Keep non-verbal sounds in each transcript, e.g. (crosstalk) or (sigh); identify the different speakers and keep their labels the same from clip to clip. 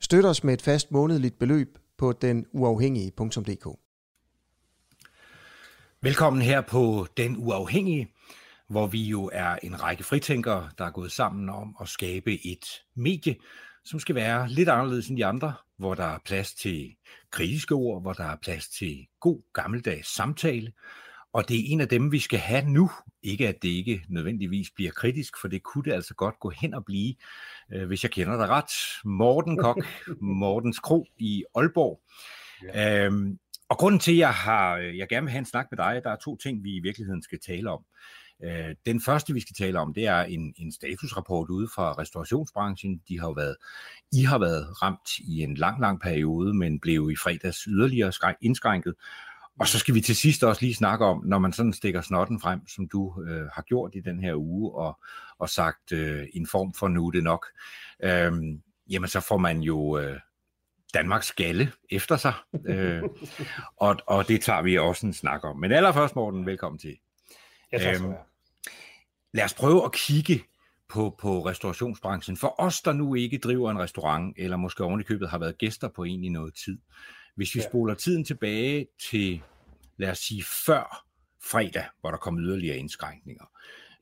Speaker 1: Støt os med et fast månedligt beløb på denuafhængige.dk.
Speaker 2: Velkommen her på Den Uafhængige, hvor vi jo er en række fritænkere, der er gået sammen om at skabe et medie, som skal være lidt anderledes end de andre, hvor der er plads til kritiske ord, hvor der er plads til god gammeldags samtale, og det er en af dem, vi skal have nu. Ikke at det ikke nødvendigvis bliver kritisk, for det kunne det altså godt gå hen og blive, øh, hvis jeg kender dig ret. Morten Kok, (laughs) Mortens Kro i Aalborg. Ja. Øhm, og grunden til, at jeg, har, jeg gerne vil have en snak med dig, der er to ting, vi i virkeligheden skal tale om. Øh, den første, vi skal tale om, det er en, en statusrapport ude fra restaurationsbranchen. De har jo været, I har været ramt i en lang, lang periode, men blev i fredags yderligere indskrænket. Og så skal vi til sidst også lige snakke om, når man sådan stikker snotten frem, som du øh, har gjort i den her uge, og, og sagt øh, en form for nu det nok, øh, jamen så får man jo øh, Danmarks skalle efter sig, øh, (laughs) og, og det tager vi også en snak om. Men allerførst, Morten, velkommen til.
Speaker 3: Ja, tak øhm,
Speaker 2: lad os prøve at kigge på, på restaurationsbranchen. For os, der nu ikke driver en restaurant, eller måske ovenikøbet har været gæster på en i noget tid, hvis vi ja. spoler tiden tilbage til, lad os sige, før fredag, hvor der kom yderligere indskrænkninger.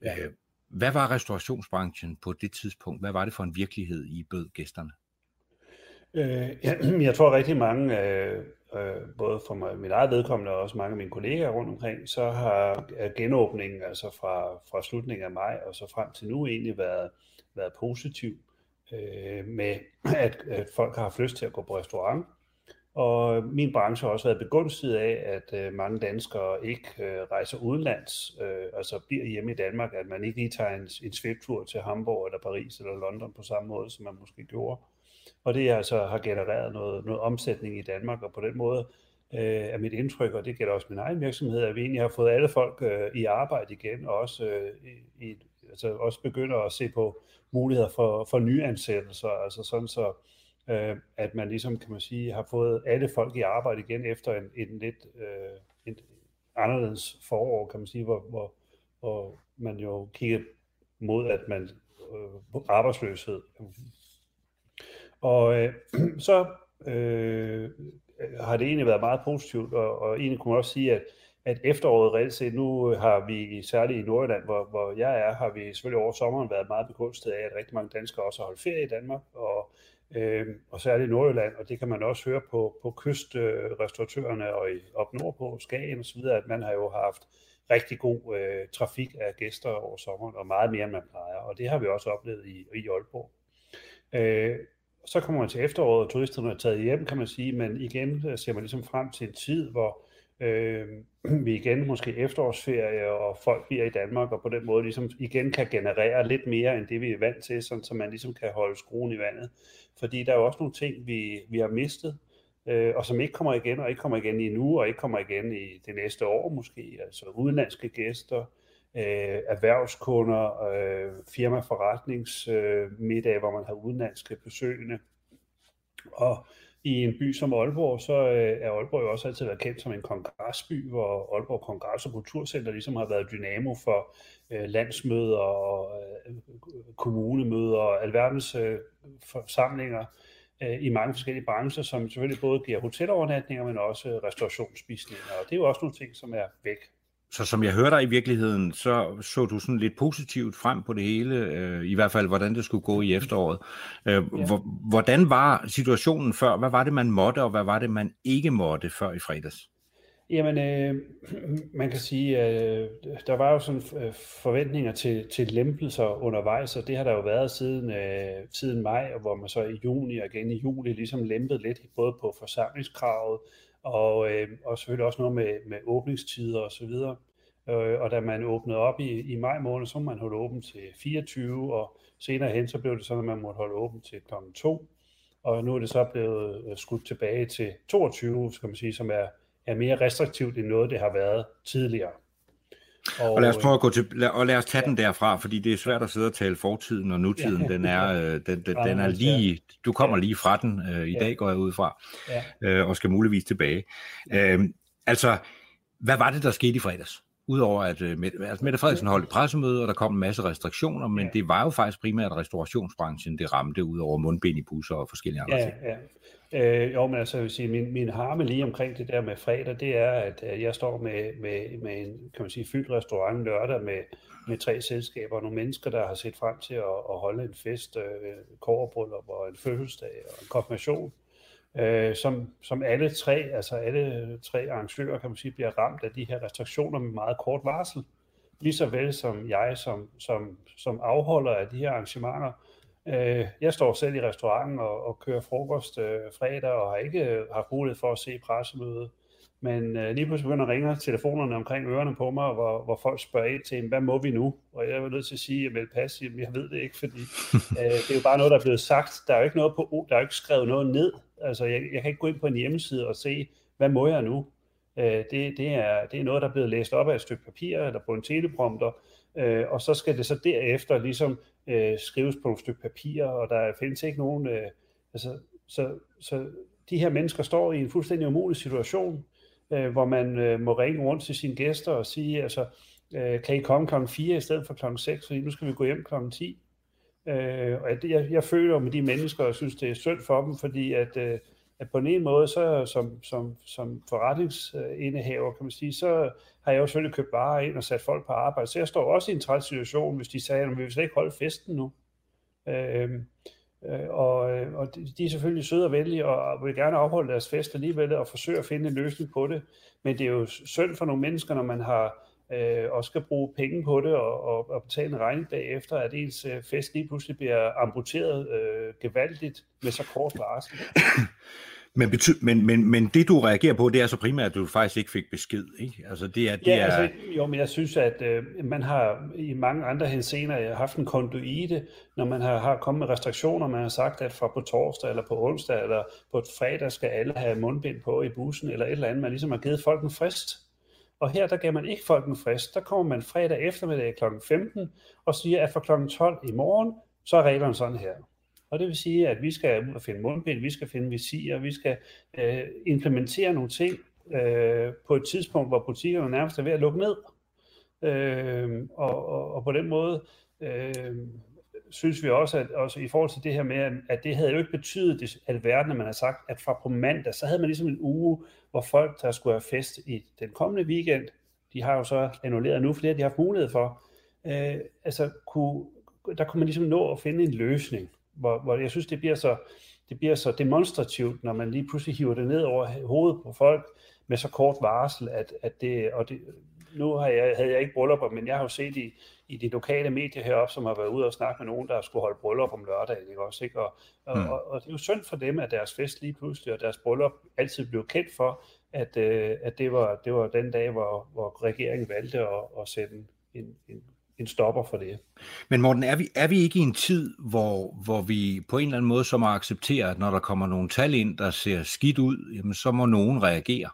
Speaker 2: Ja. Øh, hvad var restaurationsbranchen på det tidspunkt? Hvad var det for en virkelighed, I bød gæsterne?
Speaker 3: Øh, jeg, (clears throat) jeg tror rigtig mange, øh, øh, både for mig, mit eget vedkommende og også mange af mine kollegaer rundt omkring, så har genåbningen altså fra, fra slutningen af maj og så frem til nu egentlig været, været positiv øh, med, at, at folk har haft lyst til at gå på restaurant, og min branche har også været begunstiget af, at øh, mange danskere ikke øh, rejser udenlands, øh, altså bliver hjemme i Danmark, at man ikke lige tager en, en sviptur til Hamburg eller Paris eller London på samme måde, som man måske gjorde. Og det altså har genereret noget, noget omsætning i Danmark, og på den måde øh, er mit indtryk, og det gælder også min egen virksomhed, at vi egentlig har fået alle folk øh, i arbejde igen, og også, øh, i, altså også begynder at se på muligheder for, for nyansættelser, altså sådan så øh, at man ligesom, kan man sige, har fået alle folk i arbejde igen efter en, en lidt øh, en anderledes forår, kan man sige, hvor, hvor, hvor man jo kigger mod, at man øh, arbejdsløshed. Og øh, (clears throat) så øh, har det egentlig været meget positivt, og, og egentlig kunne man også sige, at, at efteråret reelt set, nu har vi særligt i Nordjylland, hvor, hvor jeg er, har vi selvfølgelig over sommeren været meget begunstiget af, at rigtig mange danskere også har holdt ferie i Danmark, og øh, og særligt i Nordjylland, og det kan man også høre på, på kystrestauratørerne og i, op nordpå, Skagen osv., at man har jo haft rigtig god øh, trafik af gæster over sommeren, og meget mere end man plejer, og det har vi også oplevet i, i Aalborg. Øh, så kommer man til efteråret, og turisterne er taget hjem, kan man sige, men igen øh, ser man ligesom frem til en tid, hvor øh, (clears throat) vi igen måske efterårsferie, og folk bliver i Danmark, og på den måde ligesom igen kan generere lidt mere end det, vi er vant til, sådan, så man ligesom kan holde skruen i vandet. Fordi der er jo også nogle ting, vi, vi har mistet, øh, og som ikke kommer igen, og ikke kommer igen i nu, og ikke kommer igen i det næste år måske. Altså udenlandske gæster, øh, erhvervskunder, øh, firmaforretningsmiddag, øh, hvor man har udenlandske besøgende. Og i en by som Aalborg, så øh, er Aalborg jo også altid været kendt som en kongresby, hvor Aalborg Kongress- og Kulturcenter ligesom har været dynamo for øh, landsmøder og øh, kommunemøder og alverdens øh, forsamlinger øh, i mange forskellige brancher, som selvfølgelig både giver hotelovernatninger, men også øh, restaurationsspisninger. Og det er jo også nogle ting, som er væk
Speaker 2: så som jeg hørte dig i virkeligheden, så så du sådan lidt positivt frem på det hele, øh, i hvert fald hvordan det skulle gå i efteråret. Øh, ja. Hvordan var situationen før? Hvad var det, man måtte, og hvad var det, man ikke måtte før i fredags?
Speaker 3: Jamen, øh, man kan sige, øh, der var jo sådan øh, forventninger til, til lempelser undervejs, og det har der jo været siden, øh, siden maj, hvor man så i juni og igen i juli ligesom lempet lidt, både på forsamlingskravet, og, øh, og selvfølgelig også noget med, med åbningstider og så videre. Øh, og da man åbnede op i, i maj måned, så man holde åben til 24, og senere hen, så blev det sådan, at man måtte holde åben til kl. 2. og nu er det så blevet øh, skudt tilbage til 22, skal man sige, som er, er mere restriktivt end noget, det har været tidligere.
Speaker 2: Og, og lad os prøve at gå til, og lad os tage ja. den derfra, fordi det er svært at sidde og tale fortiden og nutiden. Ja. Den er, øh, den, den, den er lige, du kommer lige fra den øh, i ja. dag, går jeg ud fra, ja. øh, og skal muligvis tilbage. Øh, altså, hvad var det, der skete i fredags? Udover at Mette, altså Mette Frederiksen holdt et pressemøde, og der kom en masse restriktioner, men ja. det var jo faktisk primært restaurationsbranchen, det ramte ud over mundbind i busser og forskellige andre
Speaker 3: ja,
Speaker 2: ting.
Speaker 3: Ja. Øh, jo, men altså, jeg vil sige, min, min harme lige omkring det der med fredag, det er, at, at jeg står med, med, med en, kan man sige, fyldt restaurant lørdag med, med tre selskaber og nogle mennesker, der har set frem til at, at holde en fest, øh, kårebryllup og en fødselsdag og en konfirmation øh, som, som alle tre, altså alle tre arrangører, kan man sige, bliver ramt af de her restriktioner med meget kort varsel. Lige så vel som jeg, som, som, som afholder af de her arrangementer. Øh, jeg står selv i restauranten og, og kører frokost øh, fredag, og har ikke øh, haft mulighed for at se pressemødet. Men øh, lige pludselig begynder at ringe telefonerne omkring ørerne på mig, hvor, hvor folk spørger ind til, hvad må vi nu? Og jeg er nødt til at sige, at jeg vil passe, jeg ved det ikke, fordi (laughs) øh, det er jo bare noget, der er blevet sagt. Der er jo ikke noget på, der er jo ikke skrevet noget ned. Altså, jeg, jeg kan ikke gå ind på en hjemmeside og se, hvad må jeg nu? Øh, det, det, er, det er noget, der er blevet læst op af et stykke papir eller på en teleprompter, øh, og så skal det så derefter ligesom øh, skrives på et stykke papir, og der findes ikke nogen... Øh, altså, så, så de her mennesker står i en fuldstændig umulig situation, øh, hvor man øh, må ringe rundt til sine gæster og sige, altså, øh, kan I komme kl. 4 i stedet for kl. 6, fordi nu skal vi gå hjem kl. 10. Øh, og jeg, jeg føler med de mennesker, og synes, det er synd for dem, fordi at, øh, at på en ene måde, så som, som, som forretningsindehaver, kan man sige, så har jeg jo selvfølgelig købt varer ind og sat folk på arbejde. Så jeg står også i en træt situation, hvis de sagde, at vi vil slet ikke holde festen nu. Øh, Øh, og, øh, og de er selvfølgelig søde og venlige og vil gerne afholde deres fest alligevel og forsøge at finde en løsning på det. Men det er jo synd for nogle mennesker, når man har øh, også skal bruge penge på det og, og, og betale en regning bagefter, at ens øh, fest lige pludselig bliver amputeret øh, gevaldigt med så kort varsel. (coughs)
Speaker 2: Men, bety- men, men, men det du reagerer på, det er så primært, at du faktisk ikke fik besked, ikke? Altså det er... Det
Speaker 3: ja,
Speaker 2: er...
Speaker 3: altså, jo, men jeg synes, at øh, man har i mange andre hensener haft en konduite, når man har, har kommet med restriktioner, man har sagt, at fra på torsdag eller på onsdag eller på fredag skal alle have mundbind på i bussen eller et eller andet. Man ligesom har givet folk en frist. Og her der gav man ikke folk en frist. Der kommer man fredag eftermiddag kl. 15 og siger, at fra kl. 12 i morgen, så er reglerne sådan her. Og det vil sige, at vi skal ud og finde mundbind, vi skal finde visier, vi skal øh, implementere nogle ting øh, på et tidspunkt, hvor butikkerne nærmest er ved at lukke ned. Øh, og, og, og på den måde øh, synes vi også, at også i forhold til det her med, at det havde jo ikke betydet det, alverden, at man har sagt, at fra på mandag, så havde man ligesom en uge, hvor folk, der skulle have fest i den kommende weekend, de har jo så annulleret nu flere, de har haft mulighed for, øh, altså kunne, der kunne man ligesom nå at finde en løsning hvor, hvor jeg synes, det bliver så det bliver så demonstrativt, når man lige pludselig hiver det ned over hovedet på folk med så kort varsel, at, at det, og det, nu har jeg, havde jeg ikke bryllupper, men jeg har jo set i, i de lokale medier heroppe, som har været ude og snakke med nogen, der skulle holde bryllup om lørdagen, ikke også, ikke? Og, og, mm. og, og det er jo synd for dem, at deres fest lige pludselig, og deres bryllup altid blev kendt for, at, øh, at det, var, det var den dag, hvor, hvor regeringen valgte at, at sætte en, en, en en stopper for det.
Speaker 2: Men Morten, er vi, er vi ikke i en tid, hvor, hvor vi på en eller anden måde så må acceptere, at når der kommer nogle tal ind, der ser skidt ud, jamen, så må nogen reagere?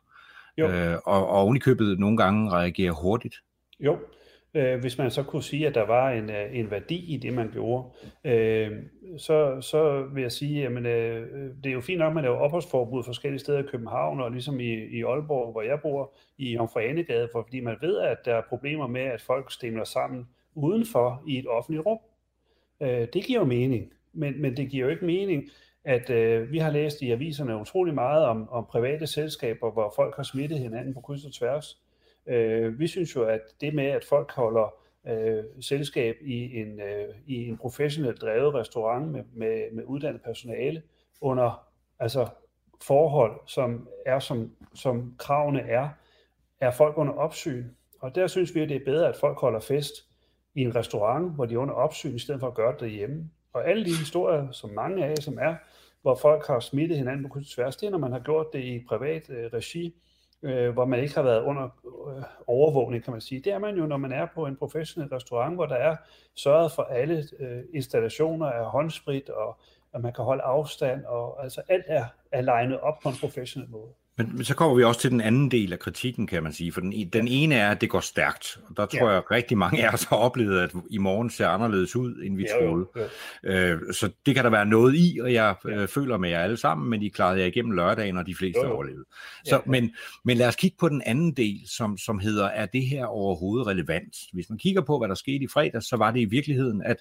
Speaker 2: Jo. Øh, og, og ovenikøbet nogle gange reagere hurtigt?
Speaker 3: Jo, øh, hvis man så kunne sige, at der var en, øh, en værdi i det, man gjorde, øh, så, så vil jeg sige, at øh, øh, det er jo fint nok, at man laver opholdsforbud forskellige steder i København, og ligesom i, i Aalborg, hvor jeg bor, i Omfrianegade, for, fordi man ved, at der er problemer med, at folk stemmer sammen udenfor i et offentligt rum. Øh, det giver jo mening, men, men det giver jo ikke mening, at øh, vi har læst i aviserne utrolig meget om, om private selskaber, hvor folk har smittet hinanden på kryds og tværs. Øh, vi synes jo, at det med, at folk holder øh, selskab i en, øh, i en professionelt drevet restaurant med, med, med uddannet personale under altså forhold, som er som, som kravene er, er folk under opsyn. Og der synes vi, at det er bedre, at folk holder fest i en restaurant, hvor de er under opsyn, i stedet for at gøre det derhjemme. Og alle de historier, som mange af som er, hvor folk har smittet hinanden på kryds og tværs, det er, når man har gjort det i privat øh, regi, øh, hvor man ikke har været under øh, overvågning, kan man sige. Det er man jo, når man er på en professionel restaurant, hvor der er sørget for alle øh, installationer af håndsprit og at man kan holde afstand, og altså alt er, er legnet op på en professionel måde.
Speaker 2: Men, men så kommer vi også til den anden del af kritikken, kan man sige. For den, den ene er, at det går stærkt. Og der tror ja. jeg, at rigtig mange af os har oplevet, at i morgen ser anderledes ud, end vi ja, troede. Jo, jo. Øh, så det kan der være noget i, og jeg ja. øh, føler med jer alle sammen, men I klarede jer igennem lørdagen, og de fleste jo, jo. overlevede. Så, ja, ja. Men, men lad os kigge på den anden del, som, som hedder, er det her overhovedet relevant? Hvis man kigger på, hvad der skete i fredag, så var det i virkeligheden, at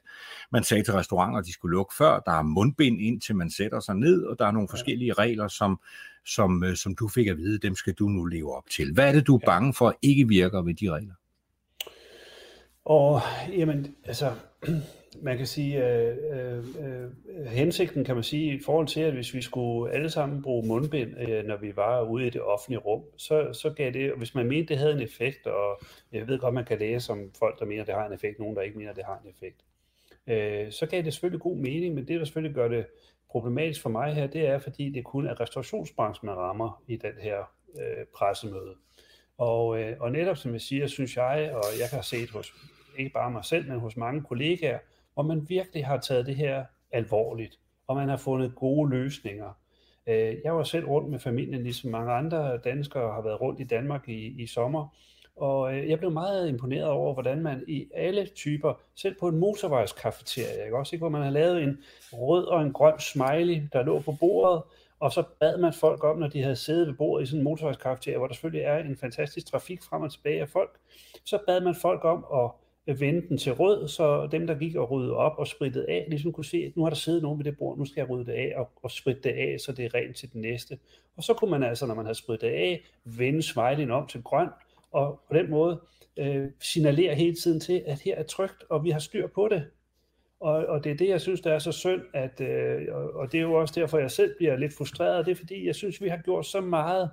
Speaker 2: man sagde til restauranter, at de skulle lukke før. Der er mundbind ind, til man sætter sig ned, og der er nogle ja. forskellige regler, som som, øh, som du fik at vide, dem skal du nu leve op til. Hvad er det, du er bange for ikke virker ved de regler?
Speaker 3: Og jamen, altså, (clears throat) man kan sige, øh, øh, øh, hensigten kan man sige, i forhold til, at hvis vi skulle alle sammen bruge mundbind, øh, når vi var ude i det offentlige rum, så, så gav det, hvis man mente, det havde en effekt, og jeg ved godt, man kan læse om folk, der mener, det har en effekt, nogen, der ikke mener, det har en effekt, øh, så gav det selvfølgelig god mening, men det, der selvfølgelig gør det problematisk for mig her, det er, fordi det kun er restaurationsbranchen, man rammer i den her øh, pressemøde. Og, øh, og netop som jeg siger, synes jeg, og jeg har set hos ikke bare mig selv, men hos mange kollegaer, hvor man virkelig har taget det her alvorligt, og man har fundet gode løsninger. Øh, jeg var selv rundt med familien, ligesom mange andre danskere har været rundt i Danmark i, i sommer, og øh, jeg blev meget imponeret over, hvordan man i alle typer, selv på en motorvejskafeteria, ikke? også ikke, hvor man har lavet en rød og en grøn smiley, der lå på bordet, og så bad man folk om, når de havde siddet ved bordet i sådan en motorvejskafeteria, hvor der selvfølgelig er en fantastisk trafik frem og tilbage af folk, så bad man folk om at øh, vende den til rød, så dem, der gik og ryddede op og sprittede af, ligesom kunne se, at nu har der siddet nogen ved det bord, nu skal jeg rydde det af og, og spritte det af, så det er rent til den næste. Og så kunne man altså, når man havde sprittet det af, vende smileyen om til grøn, og på den måde øh, signalerer hele tiden til, at her er trygt, og vi har styr på det. Og, og det er det, jeg synes, der er så synd, at, øh, og det er jo også derfor, jeg selv bliver lidt frustreret, det er fordi, jeg synes, vi har gjort så meget,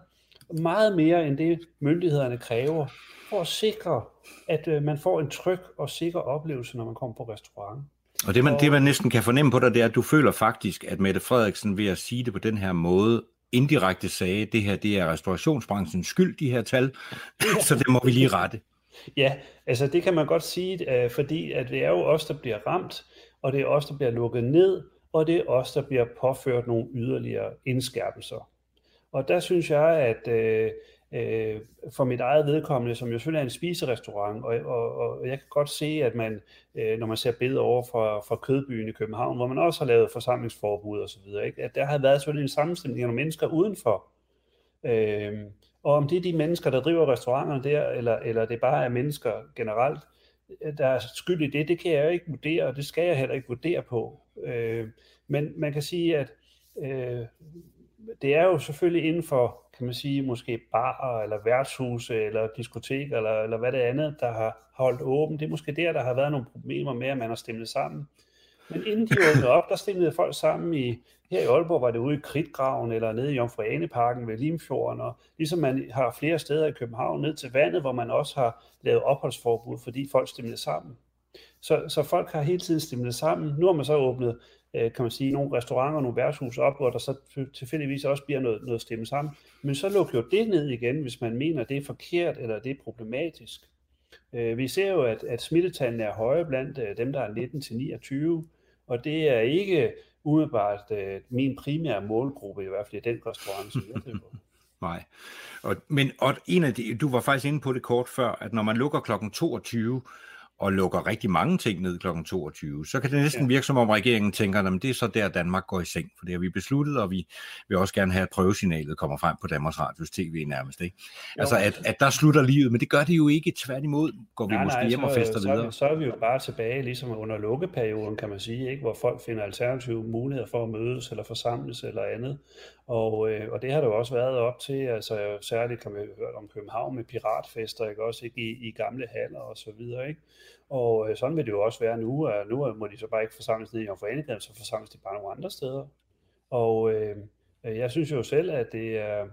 Speaker 3: meget mere end det, myndighederne kræver, for at sikre, at øh, man får en tryg og sikker oplevelse, når man kommer på restaurant.
Speaker 2: Og det man, det, man næsten kan fornemme på dig, det er, at du føler faktisk, at Mette Frederiksen ved at sige det på den her måde, indirekte sagde, at det her det er restaurationsbranchens skyld, de her tal, (laughs) så det må vi lige rette.
Speaker 3: Ja, altså det kan man godt sige, øh, fordi at det er jo os, der bliver ramt, og det er os, der bliver lukket ned, og det er os, der bliver påført nogle yderligere indskærpelser. Og der synes jeg, at øh, øh, for mit eget vedkommende, som jo selvfølgelig er en spiserestaurant, og, og, og jeg kan godt se, at man, øh, når man ser billeder over fra, fra Kødbyen i København, hvor man også har lavet forsamlingsforbud osv., at der har været selvfølgelig en sammenstilling af nogle mennesker udenfor. Øh, og om det er de mennesker, der driver restauranterne der, eller, eller det bare er mennesker generelt, øh, der er skyld i det, det kan jeg jo ikke vurdere, og det skal jeg heller ikke vurdere på. Øh, men man kan sige, at øh, det er jo selvfølgelig inden for, kan man sige, måske barer eller værtshuse eller diskotek eller, eller hvad det andet, der har holdt åben. Det er måske der, der har været nogle problemer med, at man har stemlet sammen. Men inden de åbnede op, der stemlede folk sammen i, her i Aalborg var det ude i Kridtgraven eller nede i Jomfruaneparken ved Limfjorden, og ligesom man har flere steder i København ned til vandet, hvor man også har lavet opholdsforbud, fordi folk stemlede sammen. Så, så folk har hele tiden stemlet sammen. Nu har man så åbnet øh, kan man sige, nogle restauranter, nogle værtshus op, hvor der så tilfældigvis også bliver noget, noget stemme sammen. Men så lukker jo det ned igen, hvis man mener, det er forkert eller det er problematisk. Øh, vi ser jo, at, at smittetallene er høje blandt øh, dem, der er 19-29, og det er ikke umiddelbart øh, min primære målgruppe, i hvert fald i den restaurant, som jeg driver. (laughs)
Speaker 2: Nej. Og, men og en af de, du var faktisk inde på det kort før, at når man lukker klokken 22, og lukker rigtig mange ting ned kl. 22, så kan det næsten ja. virke som om regeringen tænker, at det er så der Danmark går i seng, for det har vi besluttet, og vi vil også gerne have, at prøvesignalet kommer frem på Danmarks Radios TV nærmest. Ikke? Jo, altså, at, at der slutter livet, men det gør det jo ikke. Tværtimod går vi nej, måske nej, hjem og fester
Speaker 3: så,
Speaker 2: videre.
Speaker 3: Så er vi jo bare tilbage, ligesom under lukkeperioden, kan man sige, ikke? hvor folk finder alternative muligheder for at mødes eller forsamles eller andet. Og, øh, og det har der jo også været op til, altså særligt kan man hørt om København med piratfester, ikke? også ikke? I, i gamle haller og så videre. Ikke? Og øh, sådan vil det jo også være nu, og nu må de så bare ikke forsamles ned i Jomfru så forsamles de bare nogle andre steder. Og øh, jeg synes jo selv, at det er,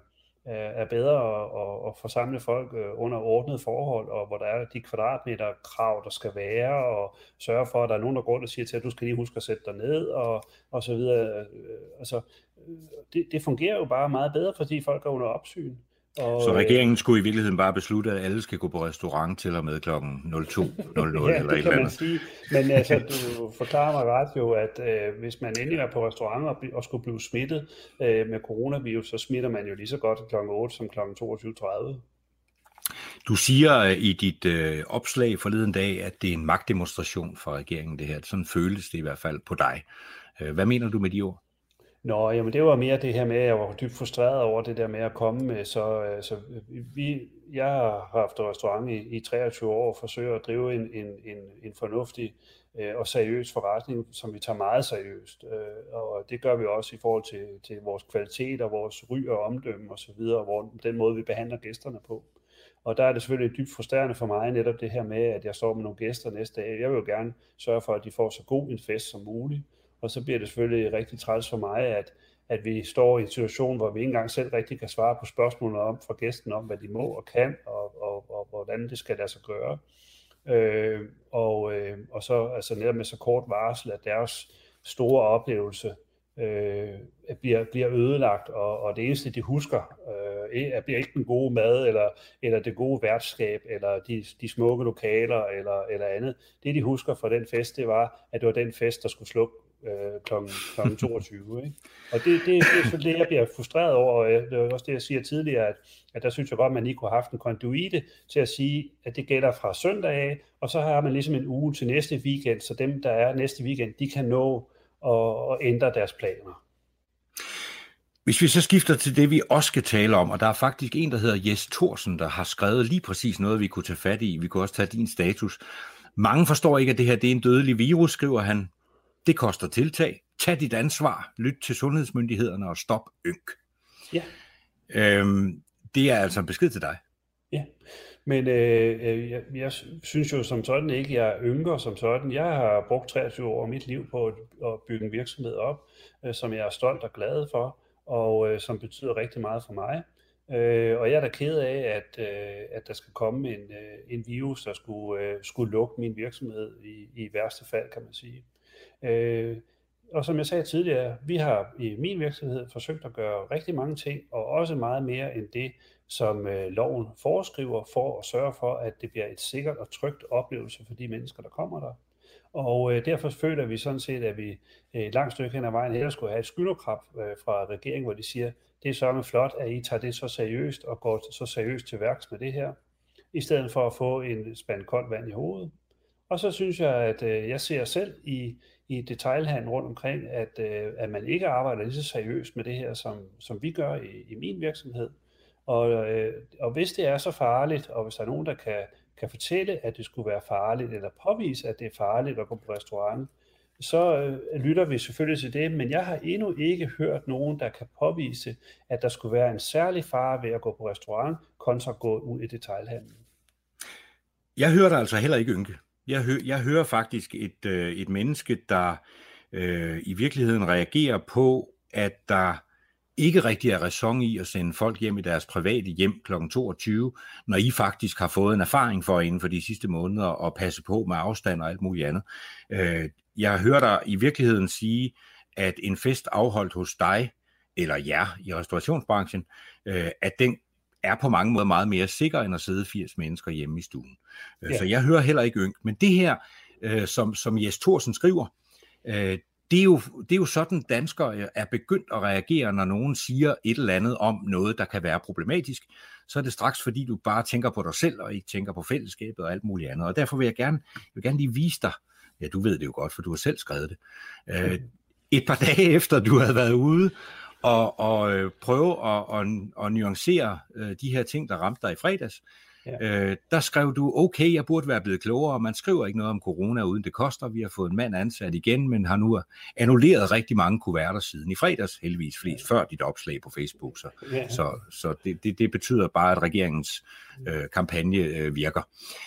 Speaker 3: er bedre at, at forsamle folk øh, under ordnet forhold, og hvor der er de kvadratmeter krav, der skal være, og sørge for, at der er nogen, der går og siger til, at du skal lige huske at sætte dig ned, og, og så videre. Øh, altså, det, det fungerer jo bare meget bedre, fordi folk er under opsyn.
Speaker 2: Og, så regeringen skulle i virkeligheden bare beslutte, at alle skal gå på restaurant til og med kl. 02.00 (laughs) ja, eller
Speaker 3: et eller andet. Sige. Men altså, du forklarer mig ret jo, at øh, hvis man endelig er på restaurant og, og skulle blive smittet øh, med coronavirus, så smitter man jo lige så godt kl. 8 som kl. 22.30.
Speaker 2: Du siger øh, i dit øh, opslag forleden dag, at det er en magtdemonstration for regeringen, det her. Sådan føles det i hvert fald på dig. Øh, hvad mener du med de ord?
Speaker 3: Nå, jamen det var mere det her med, at jeg var dybt frustreret over det der med at komme med, så, øh, så øh, vi, jeg har haft restaurant i, i 23 år og forsøger at drive en, en, en, en fornuftig øh, og seriøs forretning, som vi tager meget seriøst. Øh, og det gør vi også i forhold til, til vores kvalitet og vores ry og omdømme osv., og, hvor, den måde, vi behandler gæsterne på. Og der er det selvfølgelig dybt frustrerende for mig netop det her med, at jeg står med nogle gæster næste dag. Jeg vil jo gerne sørge for, at de får så god en fest som muligt. Og så bliver det selvfølgelig rigtig træls for mig, at, at vi står i en situation, hvor vi ikke engang selv rigtig kan svare på spørgsmålene om fra gæsten om, hvad de må og kan, og, og, og hvordan det skal lade sig gøre. Øh, og, øh, og så altså netop med så kort varsel, at deres store oplevelse øh, bliver, bliver ødelagt, og, og det eneste, de husker, øh, bliver ikke den gode mad, eller, eller det gode værtskab, eller de, de smukke lokaler, eller, eller andet. Det, de husker fra den fest, det var, at det var den fest, der skulle slukke øh, kl. 22. Ikke? Og det, det, det er så det, jeg bliver frustreret over, og det er også det, jeg siger tidligere, at, at der synes jeg godt, at man lige kunne have haft en konduite til at sige, at det gælder fra søndag af, og så har man ligesom en uge til næste weekend, så dem, der er næste weekend, de kan nå at, at ændre deres planer.
Speaker 2: Hvis vi så skifter til det, vi også skal tale om, og der er faktisk en, der hedder Jes Thorsen, der har skrevet lige præcis noget, vi kunne tage fat i. Vi kunne også tage din status. Mange forstår ikke, at det her det er en dødelig virus, skriver han. Det koster tiltag. Tag dit ansvar. Lyt til sundhedsmyndighederne og stop ynk.
Speaker 3: Ja.
Speaker 2: Øhm, det er altså en besked til dig.
Speaker 3: Ja, men øh, øh, jeg, jeg synes jo som sådan ikke, jeg ynker som sådan. Jeg har brugt 23 år af mit liv på at, at bygge en virksomhed op, øh, som jeg er stolt og glad for, og øh, som betyder rigtig meget for mig. Øh, og jeg er da ked af, at, øh, at der skal komme en, øh, en virus, der skulle, øh, skulle lukke min virksomhed i, i værste fald, kan man sige. Øh, og som jeg sagde tidligere, vi har i min virksomhed forsøgt at gøre rigtig mange ting, og også meget mere end det, som øh, loven foreskriver, for at sørge for, at det bliver et sikkert og trygt oplevelse for de mennesker, der kommer der. Og øh, derfor føler vi sådan set, at vi øh, et langt stykke hen ad vejen heller skulle have et skylderkrab øh, fra regeringen, hvor de siger, det er så flot, at I tager det så seriøst og går så seriøst til værks med det her, i stedet for at få en spand koldt vand i hovedet. Og så synes jeg, at øh, jeg ser selv i, i detailhandlen rundt omkring, at, øh, at man ikke arbejder lige så seriøst med det her, som, som vi gør i, i min virksomhed. Og, øh, og hvis det er så farligt, og hvis der er nogen, der kan, kan fortælle, at det skulle være farligt, eller påvise, at det er farligt at gå på restaurant, så øh, lytter vi selvfølgelig til det, men jeg har endnu ikke hørt nogen, der kan påvise, at der skulle være en særlig fare ved at gå på restaurant, kontra at gå ud i detailhandlen.
Speaker 2: Jeg hører dig altså heller ikke ynke. Jeg, hø- jeg hører faktisk et, øh, et menneske, der øh, i virkeligheden reagerer på, at der ikke rigtig er ræson i at sende folk hjem i deres private hjem kl. 22, når I faktisk har fået en erfaring for inden for de sidste måneder at passe på med afstand og alt muligt andet. Øh, jeg hører dig i virkeligheden sige, at en fest afholdt hos dig, eller jer i restaurationsbranchen, øh, at den er på mange måder meget mere sikker, end at sidde 80 mennesker hjemme i stuen. Øh, ja. Så jeg hører heller ikke ynk. Men det her, øh, som, som Jes Thorsen skriver, øh, det er, jo, det er jo sådan, danskere øh, er begyndt at reagere, når nogen siger et eller andet om noget, der kan være problematisk. Så er det straks, fordi du bare tænker på dig selv, og ikke tænker på fællesskabet og alt muligt andet. Og derfor vil jeg gerne, jeg vil gerne lige vise dig, ja, du ved det jo godt, for du har selv skrevet det, øh, et par (laughs) dage efter, du havde været ude og, og øh, prøve at, og, og nuancere øh, de her ting, der ramte dig i fredags. Ja. Øh, der skrev du, okay, jeg burde være blevet klogere. Man skriver ikke noget om corona, uden det koster. Vi har fået en mand ansat igen, men har nu annulleret rigtig mange kuverter siden i fredags, heldigvis flest før dit opslag på Facebook. Så, ja. så, så det, det, det betyder bare, at regeringens øh, kampagne øh, virker.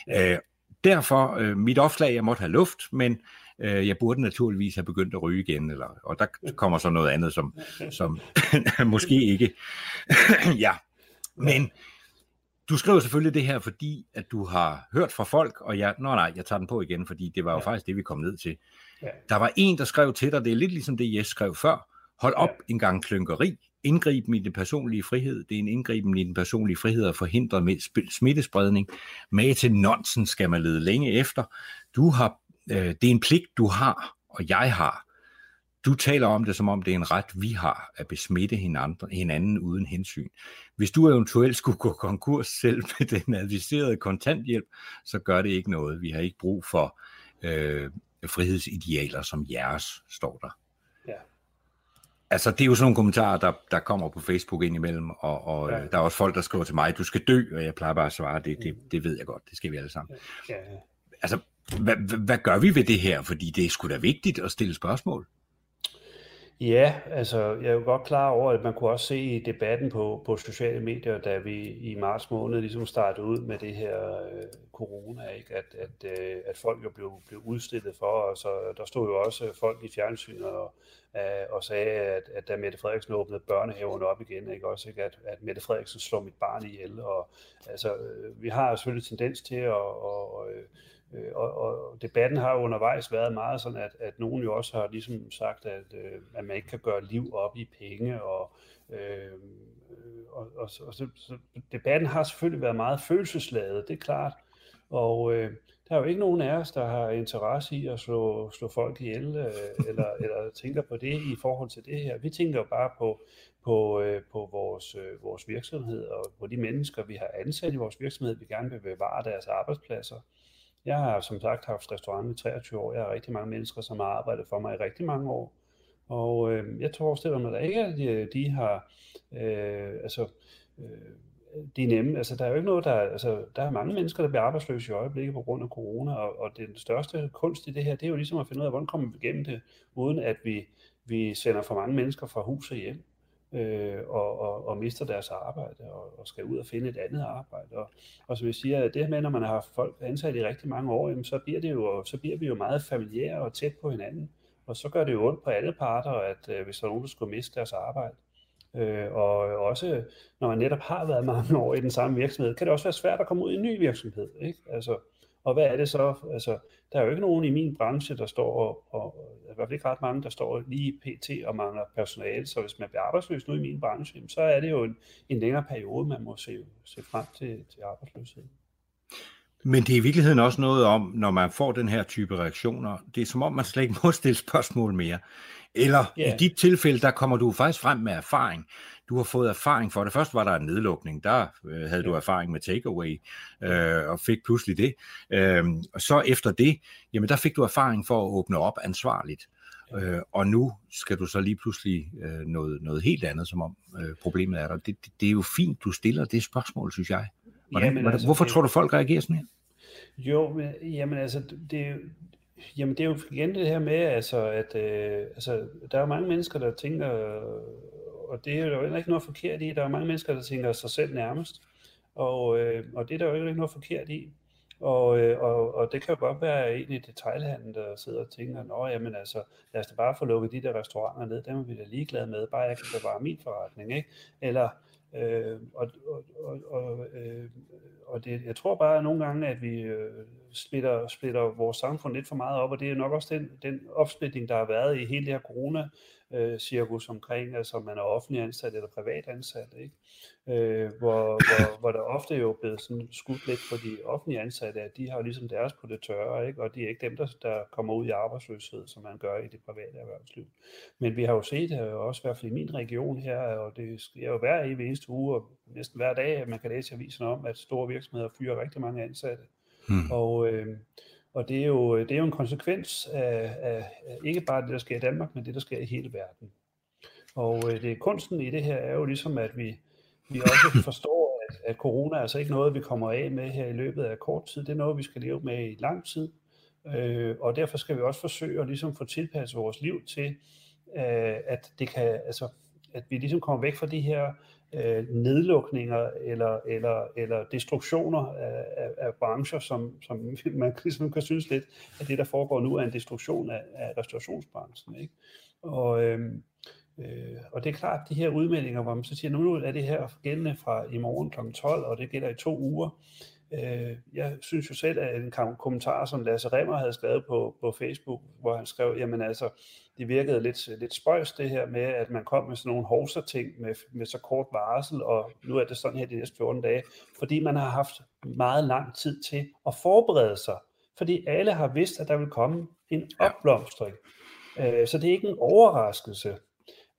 Speaker 2: Ja. Øh, derfor, øh, mit opslag, jeg måtte have luft, men øh, jeg burde naturligvis have begyndt at ryge igen, eller, og der kommer så noget andet, som, som (laughs) måske ikke. ja, men du skriver selvfølgelig det her, fordi at du har hørt fra folk, og jeg, nå nej, jeg tager den på igen, fordi det var jo ja. faktisk det, vi kom ned til. Ja. Der var en, der skrev til dig, det er lidt ligesom det, Jes skrev før, hold op ja. en gang klynkeri, indgriben i den personlige frihed. Det er en indgriben i den personlige frihed at forhindre smittespredning. Med til nonsens skal man lede længe efter. Du har, øh, det er en pligt, du har, og jeg har. Du taler om det, som om det er en ret, vi har, at besmitte hinanden, hinanden uden hensyn. Hvis du eventuelt skulle gå konkurs selv med den adviserede kontanthjælp, så gør det ikke noget. Vi har ikke brug for øh, frihedsidealer som jeres, står der. Ja. Altså, det er jo sådan nogle kommentarer, der, der kommer på Facebook indimellem, og, og ja. der er også folk, der skriver til mig, du skal dø, og jeg plejer bare at svare, det, det, det ved jeg godt, det skal vi alle sammen. Ja. Ja. Altså, hvad, hvad gør vi ved det her? Fordi det er sgu da vigtigt at stille spørgsmål.
Speaker 3: Ja, altså jeg er jo godt klar over, at man kunne også se i debatten på, på sociale medier, da vi i marts måned ligesom startede ud med det her øh, corona, ikke? At, at, øh, at folk jo blev, blev udstillet for, og så der stod jo også øh, folk i fjernsynet og, øh, og sagde, at, at da Mette Frederiksen åbnede børnehaverne op igen, ikke? Også, ikke? At, at Mette Frederiksen slår mit barn ihjel, og altså, øh, vi har selvfølgelig tendens til at, Og, Øh, Øh, og, og debatten har undervejs været meget sådan, at, at nogen jo også har ligesom sagt, at, øh, at man ikke kan gøre liv op i penge, og, øh, og, og, og så, så debatten har selvfølgelig været meget følelsesladet, det er klart, og øh, der er jo ikke nogen af os, der har interesse i at slå, slå folk ihjel, øh, eller, (laughs) eller tænker på det i forhold til det her. Vi tænker jo bare på, på, øh, på vores, øh, vores virksomhed, og på de mennesker, vi har ansat i vores virksomhed, vi gerne vil bevare deres arbejdspladser. Jeg har som sagt haft restaurant i 23 år. Jeg har rigtig mange mennesker, som har arbejdet for mig i rigtig mange år. Og øh, jeg forestiller mig da ikke, at de, de har, øh, altså, øh, de er nemme. Altså, der er jo ikke noget, der, altså, der er mange mennesker, der bliver arbejdsløse i øjeblikket på grund af corona, og, og den største kunst i det her, det er jo ligesom at finde ud af, hvordan kommer vi igennem det, uden at vi, vi sender for mange mennesker fra hus og hjem øh, og, og, og mister deres arbejde og, og skal ud og finde et andet arbejde. Og, og som jeg siger, det her med, når man har haft folk ansat i rigtig mange år, jamen, så, bliver det jo, så bliver vi jo meget familiære og tæt på hinanden. Og så gør det jo ondt på alle parter, at øh, hvis der er nogen, der skulle miste deres arbejde. Øh, og også når man netop har været mange år i den samme virksomhed, kan det også være svært at komme ud i en ny virksomhed. Ikke? Altså, og hvad er det så? Altså, der er jo ikke nogen i min branche, der står, og, og i hvert fald ikke ret mange, der står lige pt. og mangler personale. Så hvis man bliver arbejdsløs nu i min branche, så er det jo en, en længere periode, man må se, se frem til, til arbejdsløshed.
Speaker 2: Men det er i virkeligheden også noget om, når man får den her type reaktioner, det er som om, man slet ikke må stille spørgsmål mere. Eller yeah. i dit tilfælde, der kommer du faktisk frem med erfaring. Du har fået erfaring for det. Først var der en nedlukning, der øh, havde du erfaring med takeaway, øh, og fik pludselig det. Øh, og så efter det, jamen der fik du erfaring for at åbne op ansvarligt. Øh, og nu skal du så lige pludselig øh, noget, noget helt andet, som om øh, problemet er der. Det, det, det er jo fint, du stiller det spørgsmål, synes jeg. Hvordan, jamen, altså, hvorfor det, tror du, folk reagerer sådan her?
Speaker 3: Jo, men, jamen altså, det, jamen det er jo igen det her med, altså, at øh, altså, der er mange mennesker, der tænker, og det er jo ikke noget forkert i, der er mange mennesker, der tænker sig selv nærmest, og, øh, og det er der jo ikke noget forkert i. Og, øh, og, og det kan jo godt være en i detaljhandlen, der sidder og tænker, nå jamen altså, lad os da bare få lukket de der restauranter ned, dem er vi da ligeglade med, bare jeg kan bevare min forretning, ikke? Eller, Øh, og og, og, og, øh, og det, jeg tror bare at nogle gange, at vi øh, splitter, splitter vores samfund lidt for meget op, og det er nok også den, den opsplitning, der har været i hele det her corona øh, cirkus omkring, altså man er offentlig ansat eller privat ansat, ikke? Øh, hvor, hvor, hvor der ofte jo blevet sådan skudt lidt på de offentlige ansatte, at de har ligesom deres på det tørre, ikke? og de er ikke dem, der, der kommer ud i arbejdsløshed, som man gør i det private erhvervsliv. Men vi har jo set, det også i hvert fald i min region her, og det sker jo hver eneste uge, og næsten hver dag, at man kan læse avisen om, at store virksomheder fyrer rigtig mange ansatte. Hmm. Og, øh, og det er, jo, det er jo en konsekvens af, af, ikke bare det, der sker i Danmark, men det, der sker i hele verden. Og øh, det kunsten i det her er jo ligesom, at vi, vi også (laughs) forstår, at, at corona er altså ikke noget, vi kommer af med her i løbet af kort tid. Det er noget, vi skal leve med i lang tid. Øh, og derfor skal vi også forsøge at ligesom få tilpasset vores liv til, øh, at det kan, altså, at vi ligesom kommer væk fra de her øh, nedlukninger eller, eller, eller destruktioner af, af, af brancher, som, som (laughs) man ligesom kan synes lidt, at det, der foregår nu, er en destruktion af, af restaurationsbranchen. Ikke? Og, øh, øh, og det er klart, de her udmeldinger, hvor man så siger, nu er det her gældende fra i morgen kl. 12, og det gælder i to uger, Øh, jeg synes jo selv, at en kommentar, som Lasse Remmer havde skrevet på, på Facebook, hvor han skrev, jamen altså, det virkede lidt, lidt spøjs det her med, at man kom med sådan nogle hovser ting med, med så kort varsel, og nu er det sådan her de næste 14 dage, fordi man har haft meget lang tid til at forberede sig, fordi alle har vidst, at der vil komme en opblomstring. Øh, så det er ikke en overraskelse.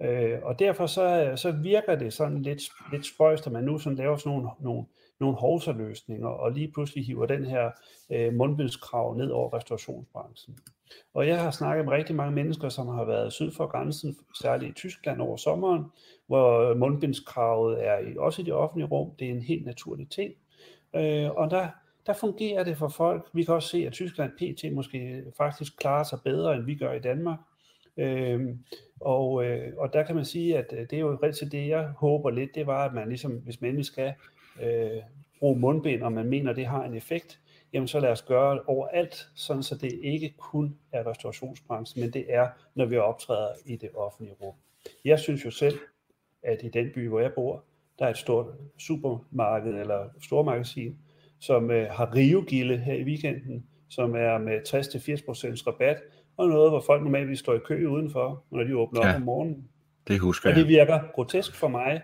Speaker 3: Øh, og derfor så, så virker det sådan lidt, lidt spøjst, at man nu sådan laver sådan nogle, nogle, nogle hovserløsninger, og lige pludselig hiver den her øh, mundbildskrav ned over restaurationsbranchen. Og jeg har snakket med rigtig mange mennesker, som har været syd for grænsen, særligt i Tyskland over sommeren, hvor mundbindskravet er i, også i det offentlige rum. Det er en helt naturlig ting. Øh, og der, der fungerer det for folk. Vi kan også se, at Tyskland PT måske faktisk klarer sig bedre, end vi gør i Danmark. Øh, og, øh, og der kan man sige, at øh, det er jo rigtig det, jeg håber lidt, det var, at man ligesom, hvis man endelig skal øh, bruge mundbind, og man mener, det har en effekt, jamen så lad os gøre det overalt, sådan så det ikke kun er restaurationsbranchen, men det er, når vi optræder i det offentlige rum. Jeg synes jo selv, at i den by, hvor jeg bor, der er et stort supermarked eller stormagasin, som øh, har Rio-gilde her i weekenden, som er med 60-80% rabat, og noget, hvor folk normalt står i kø udenfor, når de åbner ja, op om morgenen.
Speaker 2: Det husker
Speaker 3: jeg. Og det virker grotesk for mig,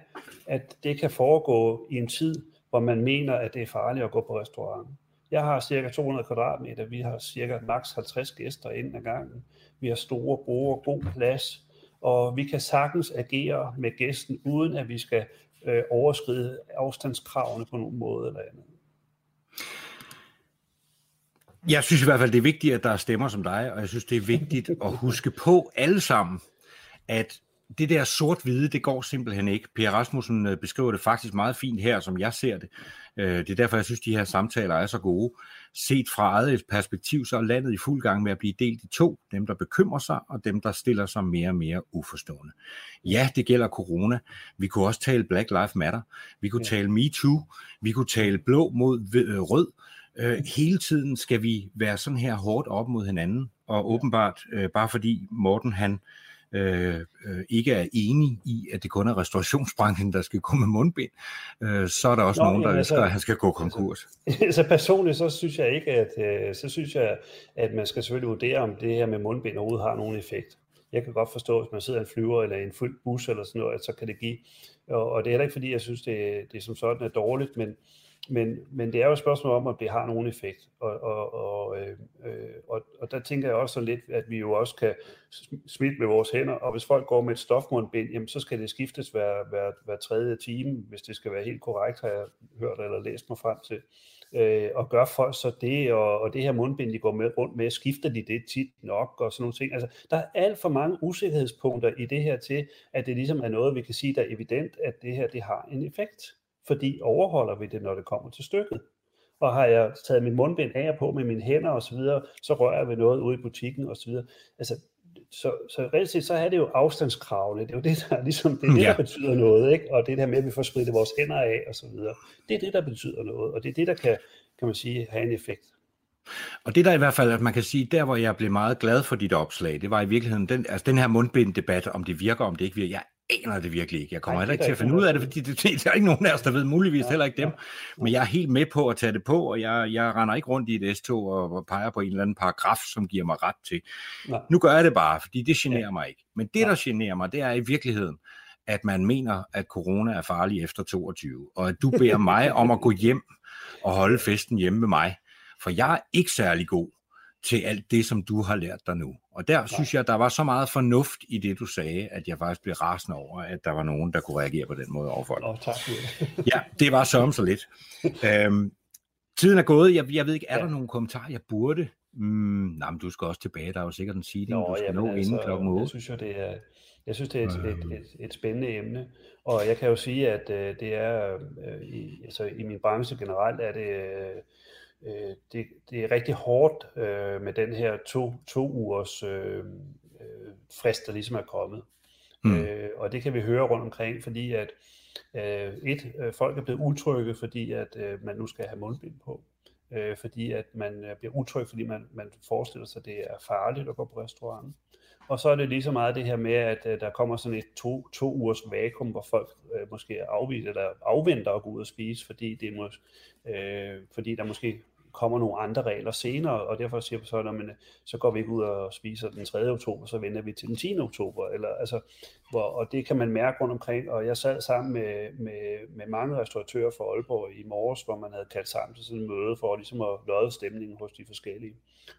Speaker 3: at det kan foregå i en tid, hvor man mener, at det er farligt at gå på restaurant. Jeg har cirka 200 kvadratmeter, vi har cirka maks 50 gæster ind ad gangen. Vi har store borde, god plads, og vi kan sagtens agere med gæsten, uden at vi skal øh, overskride afstandskravene på nogen måde eller andet.
Speaker 2: Jeg synes i hvert fald, det er vigtigt, at der er stemmer som dig, og jeg synes, det er vigtigt at huske på alle sammen, at det der sort-hvide, det går simpelthen ikke. Per Rasmussen øh, beskriver det faktisk meget fint her, som jeg ser det. Øh, det er derfor, jeg synes, de her samtaler er så gode. Set fra eget perspektiv, så er landet i fuld gang med at blive delt i to. Dem, der bekymrer sig, og dem, der stiller sig mere og mere uforstående. Ja, det gælder corona. Vi kunne også tale Black Lives Matter. Vi kunne ja. tale MeToo. Vi kunne tale blå mod øh, rød. hele tiden skal vi være sådan her hårdt op mod hinanden, og åbenbart, bare fordi Morten han øh, øh, ikke er enig i, at det kun er restaurationsbranchen, der skal gå med mundbind, øh, så er der også Nå, nogen, der jamen, ønsker, altså, at han skal gå konkurs.
Speaker 3: Altså, (laughs) altså personligt, så synes jeg ikke, at, øh, så synes jeg, at man skal selvfølgelig vurdere, om det her med mundbind overhovedet har nogen effekt. Jeg kan godt forstå, hvis man sidder i en flyver eller i en fuld bus eller sådan noget, at så kan det give. Og, og det er heller ikke fordi, jeg synes, det, det som sådan er dårligt, men, men, men det er jo et spørgsmål om, om det har nogen effekt. Og, og, og, øh, øh, og, og der tænker jeg også så lidt, at vi jo også kan smitte med vores hænder, og hvis folk går med et stofmundbind, jamen så skal det skiftes hver, hver, hver tredje time, hvis det skal være helt korrekt, har jeg hørt eller læst mig frem til. Øh, og gør folk så det, og, og det her mundbind, de går med rundt med, skifter de det tit nok, og sådan nogle ting. Altså, der er alt for mange usikkerhedspunkter i det her til, at det ligesom er noget, vi kan sige, der er evident, at det her, det har en effekt fordi overholder vi det, når det kommer til stykket? Og har jeg taget min mundbind af og på med mine hænder og så videre, så rører jeg ved noget ude i butikken og så videre. Altså, så, så reelt set, så er det jo afstandskravene. Det er jo det, der, ligesom, det, er det, ja. der betyder noget. Ikke? Og det der med, at vi får spritet vores hænder af og så videre. Det er det, der betyder noget. Og det er det, der kan, kan man sige, have en effekt.
Speaker 2: Og det der i hvert fald, at man kan sige, der hvor jeg blev meget glad for dit opslag, det var i virkeligheden den, altså den her mundbinddebat, om det virker, om det ikke virker. Jeg aner det virkelig ikke. Jeg kommer heller ikke til at finde ud af det, fordi det, (laughs) der er ikke nogen af os, der ved muligvis ja, heller ikke dem. Ja. Men jeg er helt med på at tage det på, og jeg, jeg render ikke rundt i et S-tog og peger på en eller anden paragraf, som giver mig ret til. Ja. Nu gør jeg det bare, fordi det generer ja. mig ikke. Men det, der generer mig, det er i virkeligheden, at man mener, at corona er farlig efter 22, og at du beder (laughs) mig om at gå hjem og holde festen hjemme med mig. For jeg er ikke særlig god til alt det, som du har lært dig nu. Og der synes jeg, der var så meget fornuft i det, du sagde, at jeg faktisk blev rasende over, at der var nogen, der kunne reagere på den måde overfor dig.
Speaker 3: Oh, tak. (laughs)
Speaker 2: ja, det var sørm så lidt. øhm, tiden er gået. Jeg, jeg ved ikke, er ja. der nogle kommentarer, jeg burde? Mm, nej, men du skal også tilbage. Der er jo sikkert en seeding, Nå, du skal jamen, nå altså, inden klokken 8.
Speaker 3: Jeg synes jo, det er, jeg synes, det er et, et, et, et spændende emne, og jeg kan jo sige, at øh, det er, øh, i, altså, i min branche generelt, er det, øh, øh, det, det er rigtig hårdt øh, med den her to, to ugers øh, øh, frist, der ligesom er kommet. Mm. Øh, og det kan vi høre rundt omkring, fordi at øh, et, øh, folk er blevet utrygge, fordi at øh, man nu skal have mundbind på. Øh, fordi at man øh, bliver utryg, fordi man, man forestiller sig, at det er farligt at gå på restaurant. Og så er det lige så meget det her med, at uh, der kommer sådan et to, to ugers vakuum, hvor folk uh, måske afviser eller afventer at gå ud og spise, fordi, det må, uh, fordi der måske kommer nogle andre regler senere, og derfor siger vi så, at men, øh, så går vi ikke ud og spiser den 3. oktober, så venter vi til den 10. oktober, eller, altså, hvor, og det kan man mærke rundt omkring, og jeg sad sammen med, med, med mange restauratører fra Aalborg i morges, hvor man havde kaldt sammen til sådan en møde for ligesom at lodde stemningen hos de forskellige.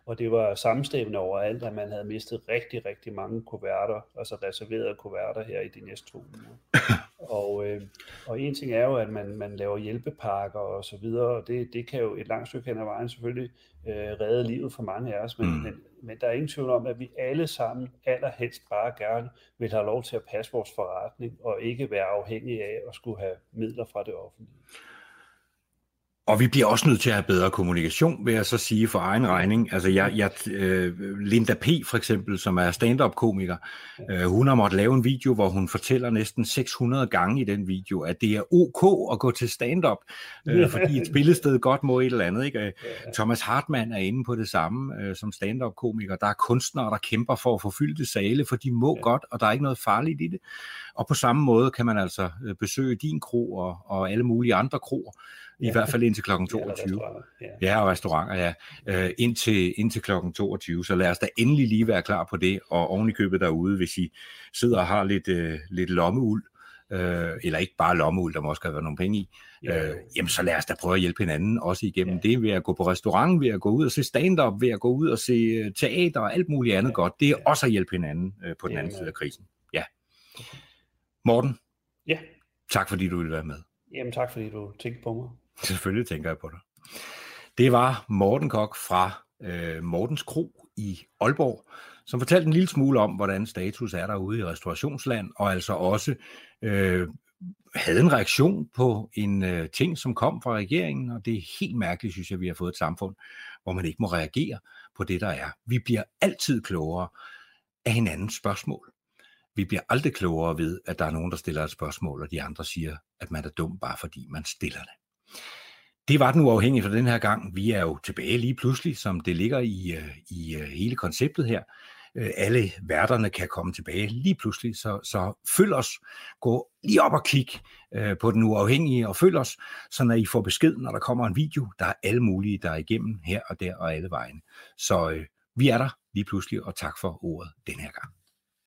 Speaker 3: Og det var samstemmende overalt, at man havde mistet rigtig, rigtig mange kuverter, altså reserverede kuverter her i de næste to uger. (coughs) Og, øh, og en ting er jo, at man, man laver hjælpepakker og så videre, og det, det kan jo et langt stykke hen ad vejen selvfølgelig øh, redde livet for mange af os, men, mm. men, men der er ingen tvivl om, at vi alle sammen allerhelst bare gerne vil have lov til at passe vores forretning, og ikke være afhængige af at skulle have midler fra det offentlige.
Speaker 2: Og vi bliver også nødt til at have bedre kommunikation, vil jeg så sige for egen regning. Altså jeg, jeg øh, Linda P. for eksempel, som er stand-up-komiker, øh, hun har måttet lave en video, hvor hun fortæller næsten 600 gange i den video, at det er ok at gå til stand-up, (laughs) øh, fordi et spillested godt må et eller andet. Ikke? Thomas Hartmann er inde på det samme øh, som stand-up-komiker. Der er kunstnere, der kæmper for at få fyldte sale, for de må godt, og der er ikke noget farligt i det. Og på samme måde kan man altså øh, besøge din kro og, og alle mulige andre kroer, i ja. hvert fald indtil kl. 22. (laughs) Ja, ja, og restauranter, ja. Øh, indtil, indtil kl. 22. Så lad os da endelig lige være klar på det, og oven i købet derude, hvis I sidder og har lidt, øh, lidt lommeuld, øh, eller ikke bare lommeuld, der må også være nogle penge i, ja. øh, jamen så lad os da prøve at hjælpe hinanden, også igennem ja. det, ved at gå på restaurant, ved at gå ud og se stand-up, ved at gå ud og se øh, teater og alt muligt andet ja. godt. Det er ja. også at hjælpe hinanden øh, på den anden side af krisen. Ja. Morten?
Speaker 3: Ja?
Speaker 2: Tak fordi du ville være med.
Speaker 3: Jamen tak fordi du tænkte på mig.
Speaker 2: Selvfølgelig tænker jeg på dig. Det var Morten Kok fra øh, Mortens Kro i Aalborg, som fortalte en lille smule om, hvordan status er derude i restaurationsland, og altså også øh, havde en reaktion på en øh, ting, som kom fra regeringen, og det er helt mærkeligt, synes jeg, vi har fået et samfund, hvor man ikke må reagere på det, der er. Vi bliver altid klogere af hinandens spørgsmål. Vi bliver aldrig klogere ved, at der er nogen, der stiller et spørgsmål, og de andre siger, at man er dum, bare fordi man stiller det. Det var den uafhængige for den her gang. Vi er jo tilbage lige pludselig, som det ligger i, øh, i øh, hele konceptet her. Øh, alle værterne kan komme tilbage lige pludselig, så, så følg os. Gå lige op og kig på den uafhængige, og følg os, så når I får besked, når der kommer en video. Der er alle mulige, der er igennem her og der og alle vejen. Så øh, vi er der lige pludselig, og tak for ordet den her gang.